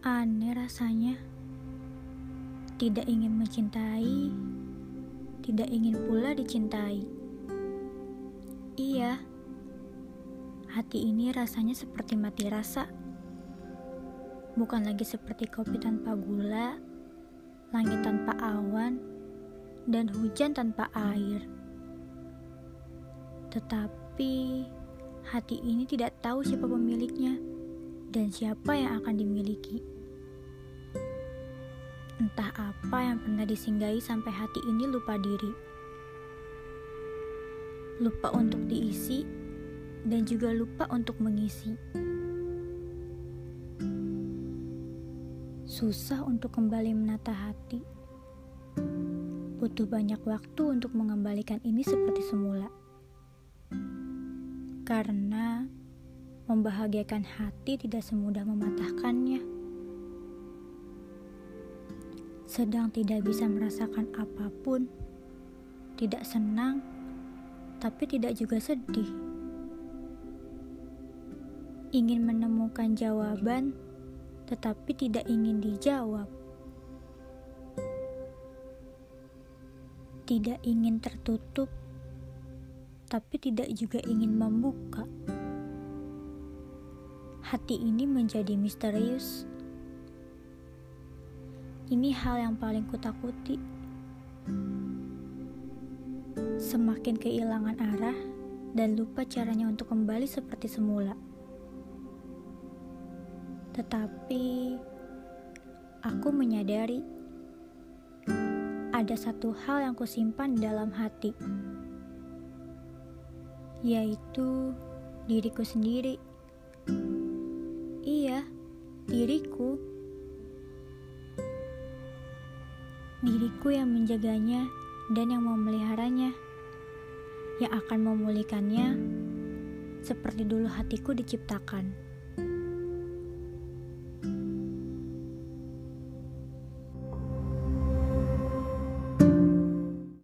Aneh rasanya. Tidak ingin mencintai, tidak ingin pula dicintai. Iya, hati ini rasanya seperti mati rasa. Bukan lagi seperti kopi tanpa gula, langit tanpa awan, dan hujan tanpa air. Tetapi hati ini tidak tahu siapa pemiliknya dan siapa yang akan dimiliki. Apa yang pernah disinggahi sampai hati ini lupa diri. Lupa untuk diisi dan juga lupa untuk mengisi. Susah untuk kembali menata hati. Butuh banyak waktu untuk mengembalikan ini seperti semula. Karena membahagiakan hati tidak semudah mematahkannya sedang tidak bisa merasakan apa pun, tidak senang, tapi tidak juga sedih. Ingin menemukan jawaban, tetapi tidak ingin dijawab. Tidak ingin tertutup, tapi tidak juga ingin membuka. Hati ini menjadi misterius ini hal yang paling kutakuti. Semakin kehilangan arah dan lupa caranya untuk kembali seperti semula. Tetapi aku menyadari ada satu hal yang kusimpan dalam hati, yaitu diriku sendiri. Iya, diriku. Diriku yang menjaganya dan yang memeliharanya, yang akan memulihkannya seperti dulu hatiku diciptakan.